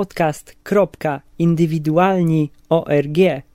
podcast.indywidualni.org.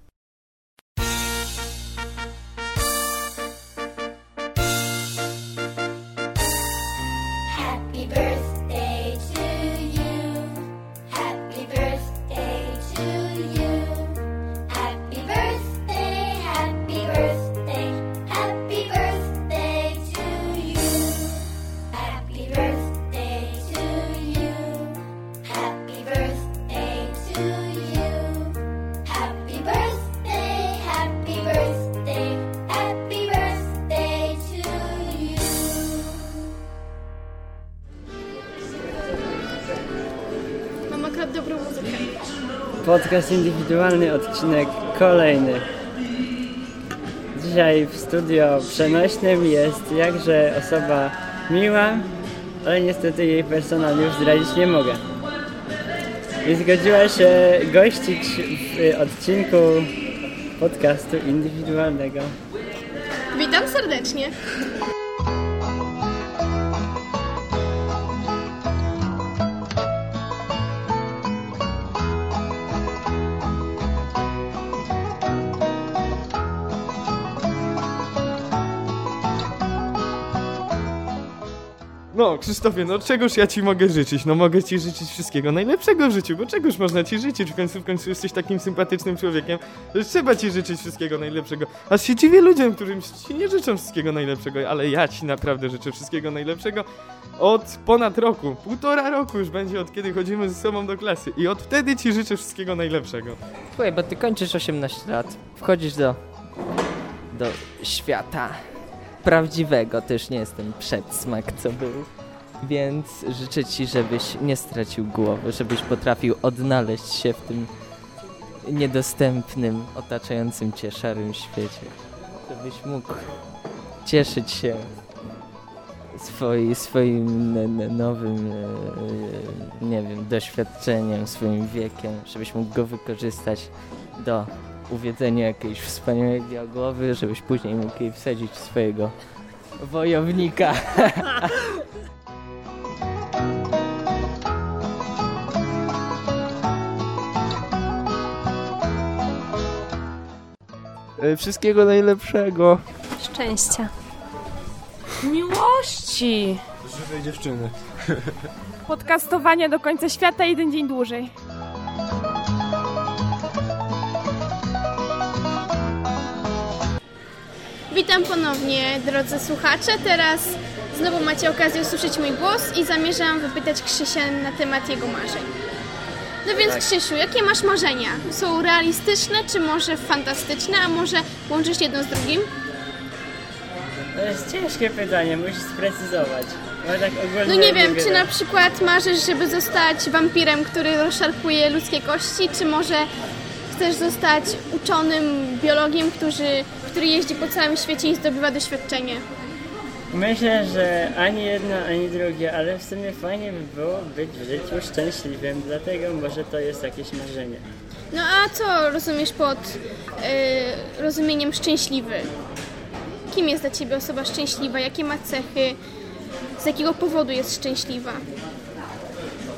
Podcast indywidualny, odcinek kolejny. Dzisiaj w studio przenośnym jest jakże osoba miła, ale niestety jej personal już zdradzić nie mogę. I zgodziła się gościć w odcinku podcastu indywidualnego. Witam serdecznie. No, Krzysztofie, no czegoż ja ci mogę życzyć? No mogę ci życzyć wszystkiego najlepszego w życiu, bo czegoż można ci życzyć? W końcu, w końcu jesteś takim sympatycznym człowiekiem, że trzeba ci życzyć wszystkiego najlepszego. Aż się dziwię ludziom, którym ci nie życzą wszystkiego najlepszego, ale ja ci naprawdę życzę wszystkiego najlepszego od ponad roku. Półtora roku już będzie od kiedy chodzimy ze sobą do klasy i od wtedy ci życzę wszystkiego najlepszego. Słuchaj, bo ty kończysz 18 lat, wchodzisz do, do świata prawdziwego, też nie jest ten przedsmak, co był. Więc życzę ci, żebyś nie stracił głowy, żebyś potrafił odnaleźć się w tym niedostępnym, otaczającym cię szarym świecie. Żebyś mógł cieszyć się swoi, swoim nowym, e, nie wiem, doświadczeniem, swoim wiekiem, żebyś mógł go wykorzystać do uwiedzenia jakiejś wspaniałej diagłowy, żebyś później mógł jej wsadzić w swojego wojownika. E, Wszystkiego najlepszego. Szczęścia. Miłości. Żywej dziewczyny. Podcastowania do końca świata jeden dzień dłużej. Witam ponownie, drodzy słuchacze. Teraz znowu macie okazję usłyszeć mój głos i zamierzam wypytać Krzysia na temat jego marzeń. No więc Krzysiu, jakie masz marzenia? Są realistyczne, czy może fantastyczne, a może łączysz jedno z drugim? To jest ciężkie pytanie, musisz sprecyzować. Tak No nie wiem, czy na przykład marzysz, żeby zostać wampirem, który rozszarpuje ludzkie kości, czy może chcesz zostać uczonym biologiem, który, który jeździ po całym świecie i zdobywa doświadczenie? Myślę, że ani jedno, ani drugie, ale w sumie fajnie by było być w życiu szczęśliwym, dlatego może to jest jakieś marzenie. No a co rozumiesz pod y, rozumieniem szczęśliwy? Kim jest dla Ciebie osoba szczęśliwa? Jakie ma cechy? Z jakiego powodu jest szczęśliwa?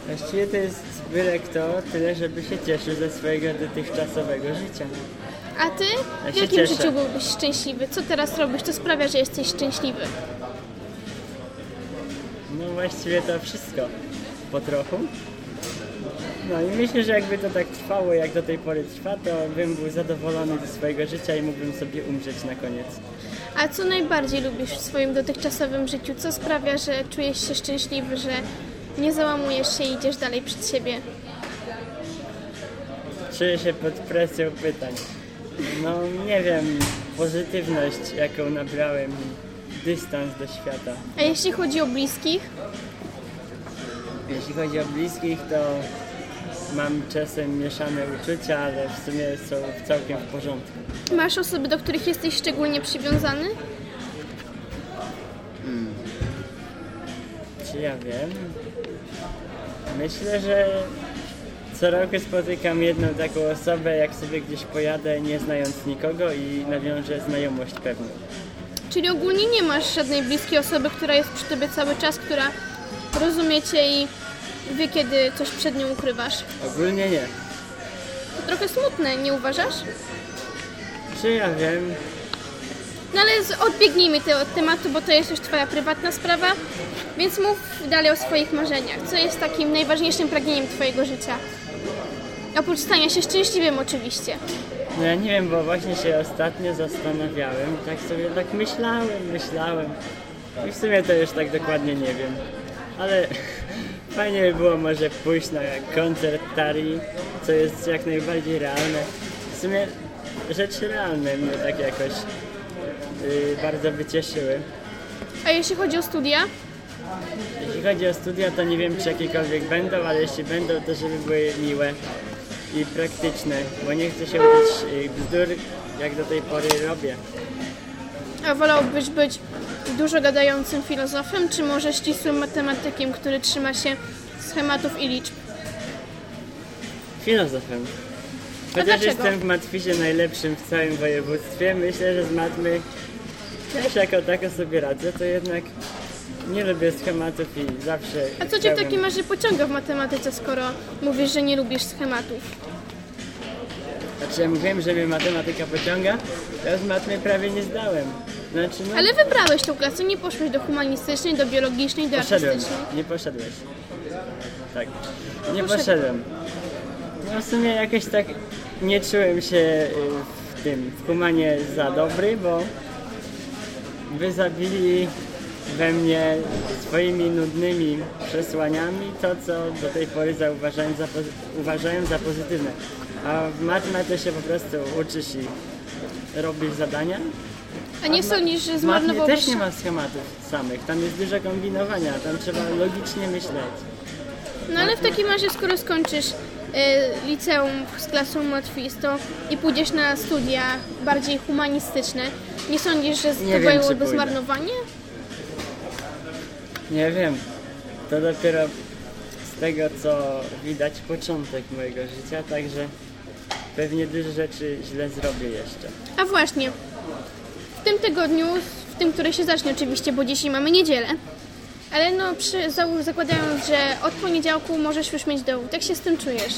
Właściwie to jest byle kto, tyle żeby się cieszył ze swojego dotychczasowego życia. A Ty? Ja W jakim cieszę. życiu byłbyś szczęśliwy? Co teraz robisz? Co sprawia, że jesteś szczęśliwy? No właściwie to wszystko. Po trochu. No i myślę, że jakby to tak trwało, jak do tej pory trwa, to bym był zadowolony ze swojego życia i mógłbym sobie umrzeć na koniec. A co najbardziej lubisz w swoim dotychczasowym życiu? Co sprawia, że czujesz się szczęśliwy, że nie załamujesz się i idziesz dalej przed siebie? Czuję się pod presją pytań. No nie wiem, pozytywność jaką nabrałem, dystans do świata. A jeśli chodzi o bliskich? Jeśli chodzi o bliskich, to mam czasem mieszane uczucia, ale w sumie są całkiem w porządku. Masz osoby, do których jesteś szczególnie przywiązany? Czy ja wiem? Myślę, że co roku spotykam jedną taką osobę, jak sobie gdzieś pojadę, nie znając nikogo i nawiążę znajomość pewną. Czyli ogólnie nie masz żadnej bliskiej osoby, która jest przy tobie cały czas, która rozumie cię i wie, kiedy coś przed nią ukrywasz. Ogólnie nie. To trochę smutne, nie uważasz? Czy ja wiem? No ale z- odbiegnijmy te od tematu, bo to jest już twoja prywatna sprawa. Więc mów dalej o swoich marzeniach. Co jest takim najważniejszym pragnieniem twojego życia? Oprócz stania się szczęśliwym oczywiście. No ja nie wiem, bo właśnie się ostatnio zastanawiałem. Tak sobie tak myślałem, myślałem. I w sumie to już tak dokładnie nie wiem. Ale fajnie by było może pójść na koncert Tari, co jest jak najbardziej realne. W sumie rzeczy realne mnie tak jakoś yy, bardzo wycieszyły. A jeśli chodzi o studia? Jeśli chodzi o studia, to nie wiem czy jakiekolwiek będą, ale jeśli będą, to żeby były miłe i praktyczne, bo nie chcę się uczyć y, bzdur, jak do tej pory robię. A wolałbyś być dużo gadającym filozofem, czy może ścisłym matematykiem, który trzyma się schematów i liczb? Filozofem. A Chociaż jestem w matwizie najlepszym w całym województwie, myślę, że z matmy też jako tako sobie radzę, to jednak nie lubię schematów i zawsze A co cię w takim razie pociąga w matematyce, skoro mówisz, że nie lubisz schematów? Znaczy ja mówiłem, że mnie matematyka pociąga, ja z matmy prawie nie zdałem. Znaczy no, Ale wybrałeś tą klasę, nie poszłeś do humanistycznej, do biologicznej, do poszedłem. artystycznej. Nie poszedłeś. Tak. Nie Poszedłem. poszedłem. No w sumie jakoś tak nie czułem się y, w tym, w humanie za dobry, bo wy zabili we mnie swoimi nudnymi przesłaniami to, co do tej pory zauważałem za, uważałem za pozytywne. A w to się po prostu uczysz i robisz zadania. A nie sądzisz, że zmarnowałbyś... też nie ma schematów samych, tam jest dużo kombinowania, tam trzeba logicznie myśleć. No ale w takim razie, skoro skończysz e, liceum z klasą łatwistą i pójdziesz na studia bardziej humanistyczne, nie sądzisz, że to byłoby zmarnowanie? Nie wiem. To dopiero z tego, co widać początek mojego życia, także pewnie dużo rzeczy źle zrobię jeszcze. A właśnie, w tym tygodniu, w tym, który się zacznie oczywiście, bo dzisiaj mamy niedzielę, ale no przy, zakładając, że od poniedziałku możesz już mieć dowód. Jak się z tym czujesz?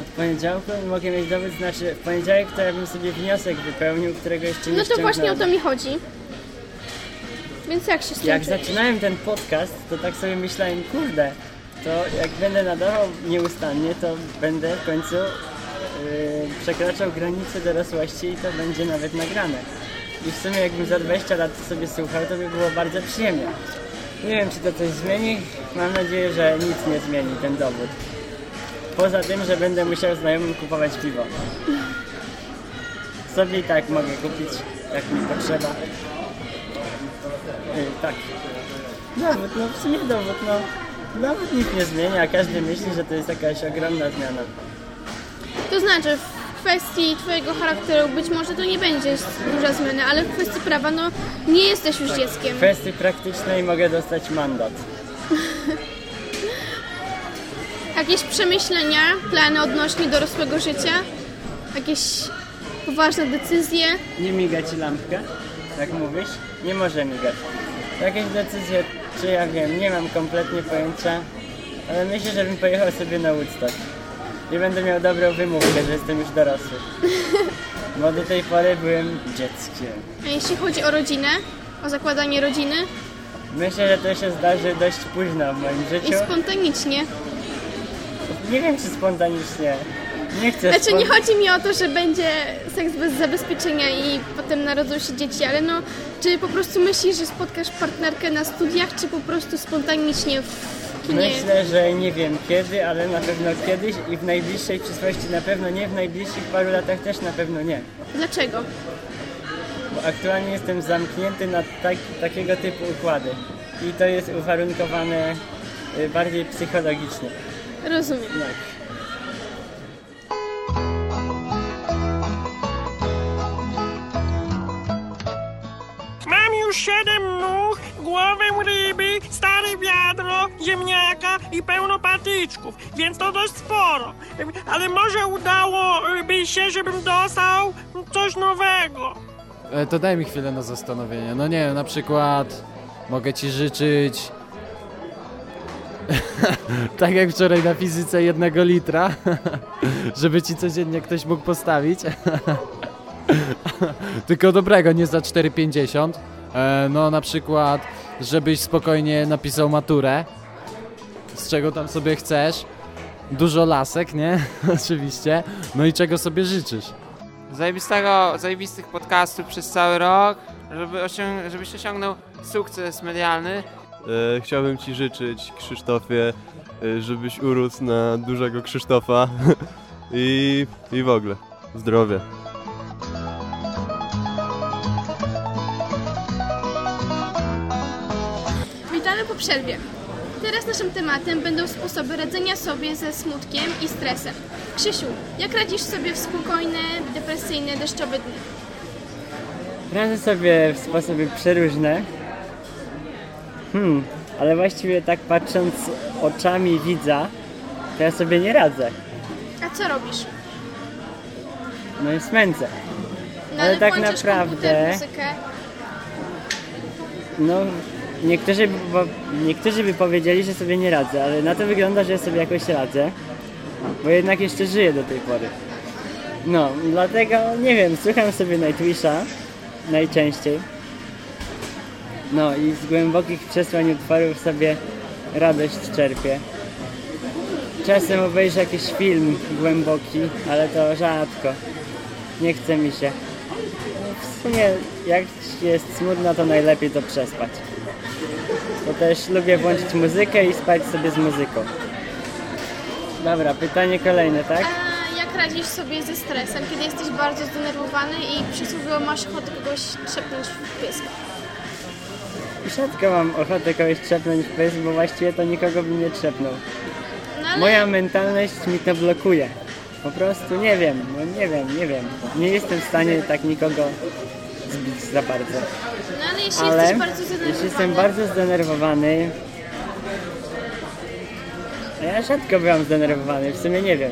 Od poniedziałku mogę mieć dowód, znaczy w poniedziałek to ja bym sobie wniosek wypełnił, którego jeszcze nie No to właśnie o to mi chodzi. Więc jak się tym Jak zaczynałem ten podcast, to tak sobie myślałem, kurde, to jak będę nadawał nieustannie, to będę w końcu yy, przekraczał granice dorosłości i to będzie nawet nagrane. I w sumie jakbym za 20 lat sobie słuchał, to by było bardzo przyjemnie. Nie wiem, czy to coś zmieni. Mam nadzieję, że nic nie zmieni ten dowód. Poza tym, że będę musiał znajomym kupować piwo. Sobie i tak mogę kupić, jak mi potrzeba. Tak. Dowód, no w sumie dowód, no. Dowód nic nie zmienia, a każdy myśli, że to jest jakaś ogromna zmiana. To znaczy, w kwestii twojego charakteru być może to nie będzie duża zmiana, ale w kwestii prawa, no nie jesteś już dzieckiem. W kwestii praktycznej mogę dostać mandat. Jakieś przemyślenia, plany odnośnie dorosłego życia? Jakieś poważne decyzje? Nie miga ci lampka, jak mówisz? Nie może migać. Jakieś decyzje, czy ja wiem, nie mam kompletnie pojęcia, ale myślę, że bym pojechał sobie na Woodstock. I będę miał dobrą wymówkę, że jestem już dorosły. Bo do tej pory byłem dzieckiem. A jeśli chodzi o rodzinę, o zakładanie rodziny Myślę, że to się zdarzy dość późno w moim i życiu. spontanicznie. Nie wiem, czy spontanicznie. Nie chcę Znaczy nie chodzi mi o to, że będzie seks bez zabezpieczenia i potem narodzą się dzieci, ale no, czy po prostu myślisz, że spotkasz partnerkę na studiach, czy po prostu spontanicznie w kinie? Myślę, że nie wiem kiedy, ale na pewno kiedyś i w najbliższej przyszłości na pewno nie, w najbliższych paru latach też na pewno nie. Dlaczego? Bo aktualnie jestem zamknięty na tak, takiego typu układy. I to jest uwarunkowane y, bardziej psychologicznie. Rozumiem. Tak. Siedem nóg, głowę ryby, stare wiadro, ziemniaka i pełno patyczków, więc to dość sporo. Ale może udałoby się, żebym dostał coś nowego. E, To daj mi chwilę na zastanowienie. No nie na przykład mogę ci życzyć tak jak wczoraj na fizyce jednego litra, żeby ci codziennie ktoś mógł postawić. Tylko dobrego, nie za 4,50. E, no na przykład, żebyś spokojnie napisał maturę, z czego tam sobie chcesz. Dużo lasek, nie? Oczywiście. No i czego sobie życzysz. Zajebistego, zajebistych podcastów przez cały rok, żeby osiąg- żebyś osiągnął sukces medialny. E, chciałbym Ci życzyć, Krzysztofie, e, żebyś urósł na dużego Krzysztofa i, i w ogóle zdrowie. Przerwie. Teraz naszym tematem będą sposoby radzenia sobie ze smutkiem i stresem. Krzysiu, jak radzisz sobie w spokojne, depresyjne, deszczowe dni? Radzę sobie w sposoby przeróżne. Hmm, ale właściwie tak patrząc oczami widza, to ja sobie nie radzę. A co robisz? No i smęcę. No, Ale tak włączasz naprawdę- komputer, muzykę. No, niektórzy bo, niektórzy by powiedzieli, że sobie nie radzę, ale na to wygląda, że sobie jakoś radzę, bo jednak jeszcze żyję do tej pory. No, dlatego nie wiem, słucham sobie Nightwisha najczęściej. No i z głębokich przesłań utworów sobie radość czerpię. Czasem obejrzę jakiś film głęboki, ale to rzadko. Nie chce mi się. W sumie jak jest smutno, to najlepiej to przespać. Bo też lubię włączyć muzykę i spać sobie z muzyką. Dobra, pytanie kolejne, tak? A jak radzisz sobie ze stresem, kiedy jesteś bardzo zdenerwowany i przysłowiowo masz ochotę kogoś trzepnąć w pysk? Rzadko mam ochotę kogoś trzepnąć w pysk, bo właściwie to nikogo bym nie trzepnął. No ale, Moja mentalność mi to blokuje. Po prostu nie wiem, no nie wiem, nie wiem. Nie jestem w stanie tak nikogo zbić za bardzo. no ale jeśli Ale jesteś bardzo zdenerwowany, jeśli jestem bardzo zdenerwowany, a ja rzadko byłam zdenerwowany, w sumie nie wiem.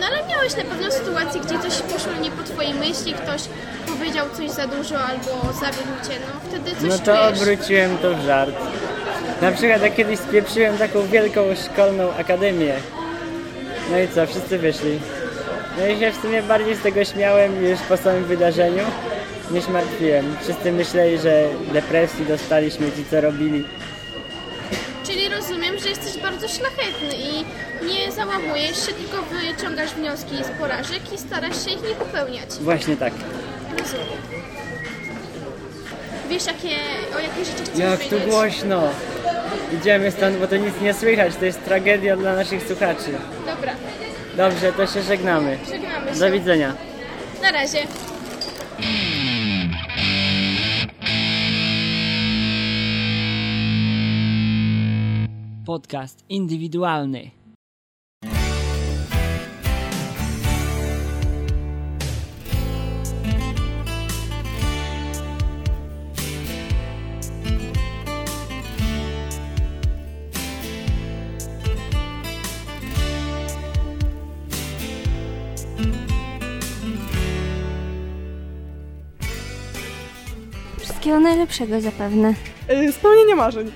no ale miałeś na pewno sytuację, gdzie coś poszło nie po twojej myśli, ktoś powiedział coś za dużo albo zawiódł cię, no wtedy coś No to czujesz. obróciłem to w żart. Na przykład jak kiedyś spieprzyłem taką wielką szkolną akademię. No i co, wszyscy wyszli. No i się w sumie bardziej z tego śmiałem już po samym wydarzeniu, niż martwiłem. Wszyscy myśleli, że depresji dostaliśmy ci co robili. Czyli rozumiem, że jesteś bardzo szlachetny i nie załamujesz się, tylko wyciągasz wnioski z porażek i starasz się ich nie popełniać. Właśnie tak. Rozumiem. Wiesz, jakie, o jakich rzeczach chcesz Jak tu wiedzieć? głośno! Idziemy stąd, bo to nic nie słychać, to jest tragedia dla naszych słuchaczy. Dobra, Dobrze, to się żegnamy. żegnamy się. Do widzenia. Na razie. Podcast indywidualny. Wszystkiego najlepszego zapewne. Yy, spełnienie marzeń.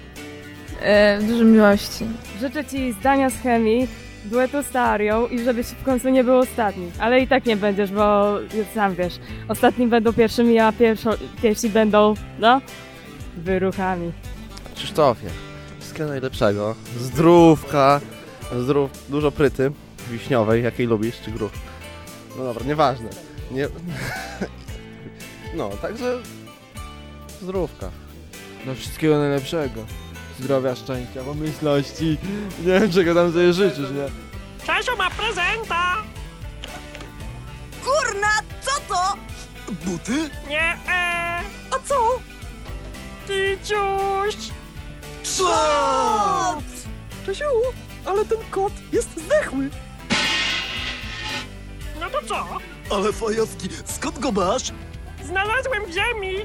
E, dużo miłości. Życzę Ci zdania z chemii, duetu z Arią i żebyś w końcu nie był ostatni. Ale i tak nie będziesz, bo sam wiesz, ostatni będą pierwszymi, a pierwszo, pierwsi będą, no, wyruchami. Krzysztofie, wszystkiego najlepszego. Zdrówka, zdrów, dużo pryty wiśniowej, jakiej lubisz, czy gruch. No dobra, nieważne. Nie... No, także zdrówka. No wszystkiego najlepszego. Zdrowia, szczęścia, pomyślności. Nie wiem czego tam sobie życzysz, nie? Czesio ma prezenta! Kurna, co to? Buty? Nie, e, A co? Kiciuś! Co? Czesiu, ale ten kot jest zdechły. No to co? Ale fajowski, skąd go masz? Znalazłem w ziemi!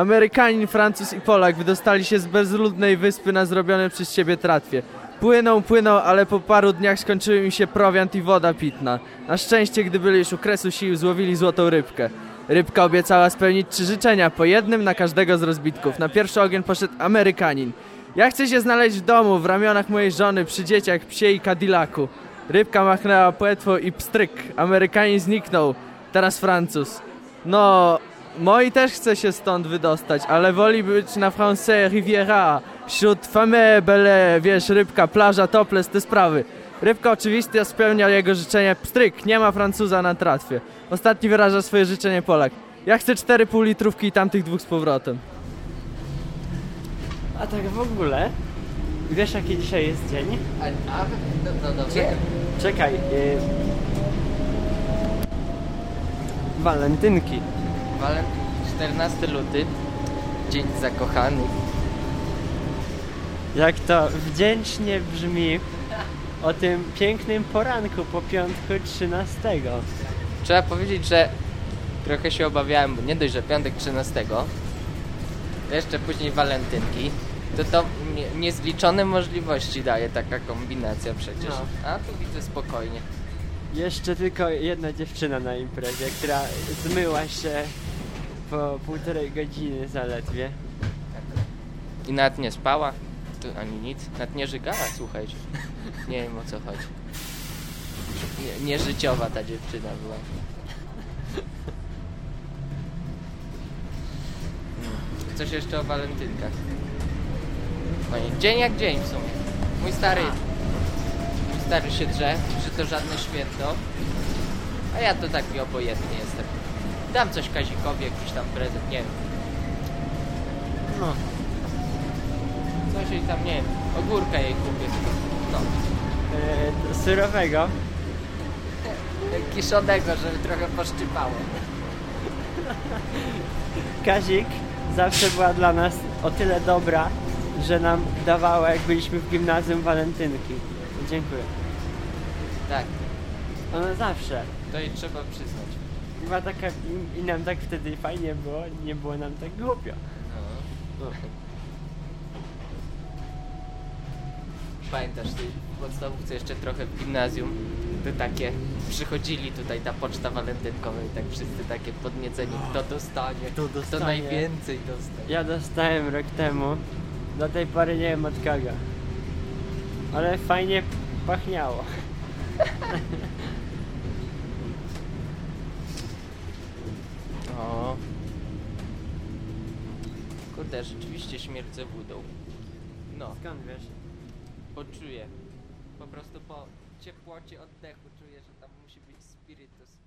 Amerykanin, Francuz i Polak wydostali się z bezludnej wyspy na zrobione przez siebie tratwie. Płyną, płyną, ale po paru dniach skończyły im się prowiant i woda pitna. Na szczęście, gdy byli już u kresu sił, złowili złotą rybkę. Rybka obiecała spełnić trzy życzenia, po jednym na każdego z rozbitków. Na pierwszy ogień poszedł Amerykanin. Ja chcę się znaleźć w domu, w ramionach mojej żony, przy dzieciach, psie i Cadillacu. Rybka machnęła płetwo i pstryk. Amerykanin zniknął. Teraz Francuz. No, moi też chce się stąd wydostać, ale woli być na Francais Riviera. Wśród famille, belle, wiesz, rybka, plaża, topless, te sprawy. Rybka oczywiście spełnia jego życzenie. Pstryk, nie ma Francuza na tratwie. Ostatni wyraża swoje życzenie Polak. Ja chcę cztery pół litrówki i tamtych dwóch z powrotem. A tak w ogóle, wiesz jaki dzisiaj jest dzień? A, a no, no dobrze. Cze- Czekaj. Y... Walentynki. Walent 14 luty, dzień zakochanych. Jak to wdzięcznie brzmi o tym pięknym poranku po piątku 13. Trzeba powiedzieć, że trochę się obawiałem, bo nie dość, że piątek 13, to jeszcze później walentynki, to to nie, niezliczone możliwości daje taka kombinacja przecież. No. A tu widzę spokojnie. Jeszcze tylko jedna dziewczyna na imprezie, która zmyła się po półtorej godziny zaledwie. I nawet nie spała, ani nic, nawet nie żygała, słuchajcie. Nie wiem o co chodzi. Nie, nieżyciowa ta dziewczyna była. Coś jeszcze o walentynkach. Dzień jak dzień w sumie. Mój stary, mój stary się drze, że to żadne święto. A ja to taki obojętny jestem. Dam coś Kazikowi, jakiś tam prezent, nie wiem. No. Coś jej tam, nie wiem, ogórka jej kupię. No. E, surowego. Kiszonego, żeby trochę poszczypało. Kazik zawsze była dla nas o tyle dobra, że nam dawała jak byliśmy w gimnazjum walentynki. Dziękuję. Tak, Ona zawsze. to jej trzeba przyznać. Była taka i, i nam tak wtedy fajnie było, nie było nam tak głupio. No. Pamiętasz, ty w podstawówce jeszcze trochę w gimnazjum, to takie przychodzili tutaj ta poczta walentynkowa i tak wszyscy takie podnieceni, kto dostanie, Kto kto dostanie? najwięcej dostanie. Ja dostałem rok temu. Do tej pory nie wiem od kogo. Ale fajnie pachniało. O. Kurde, rzeczywiście śmierdzę wódą. No, Skąd wiesz? poczuję. Po prostu po ciepłocie oddechu czuję, że tam musi być spirytus.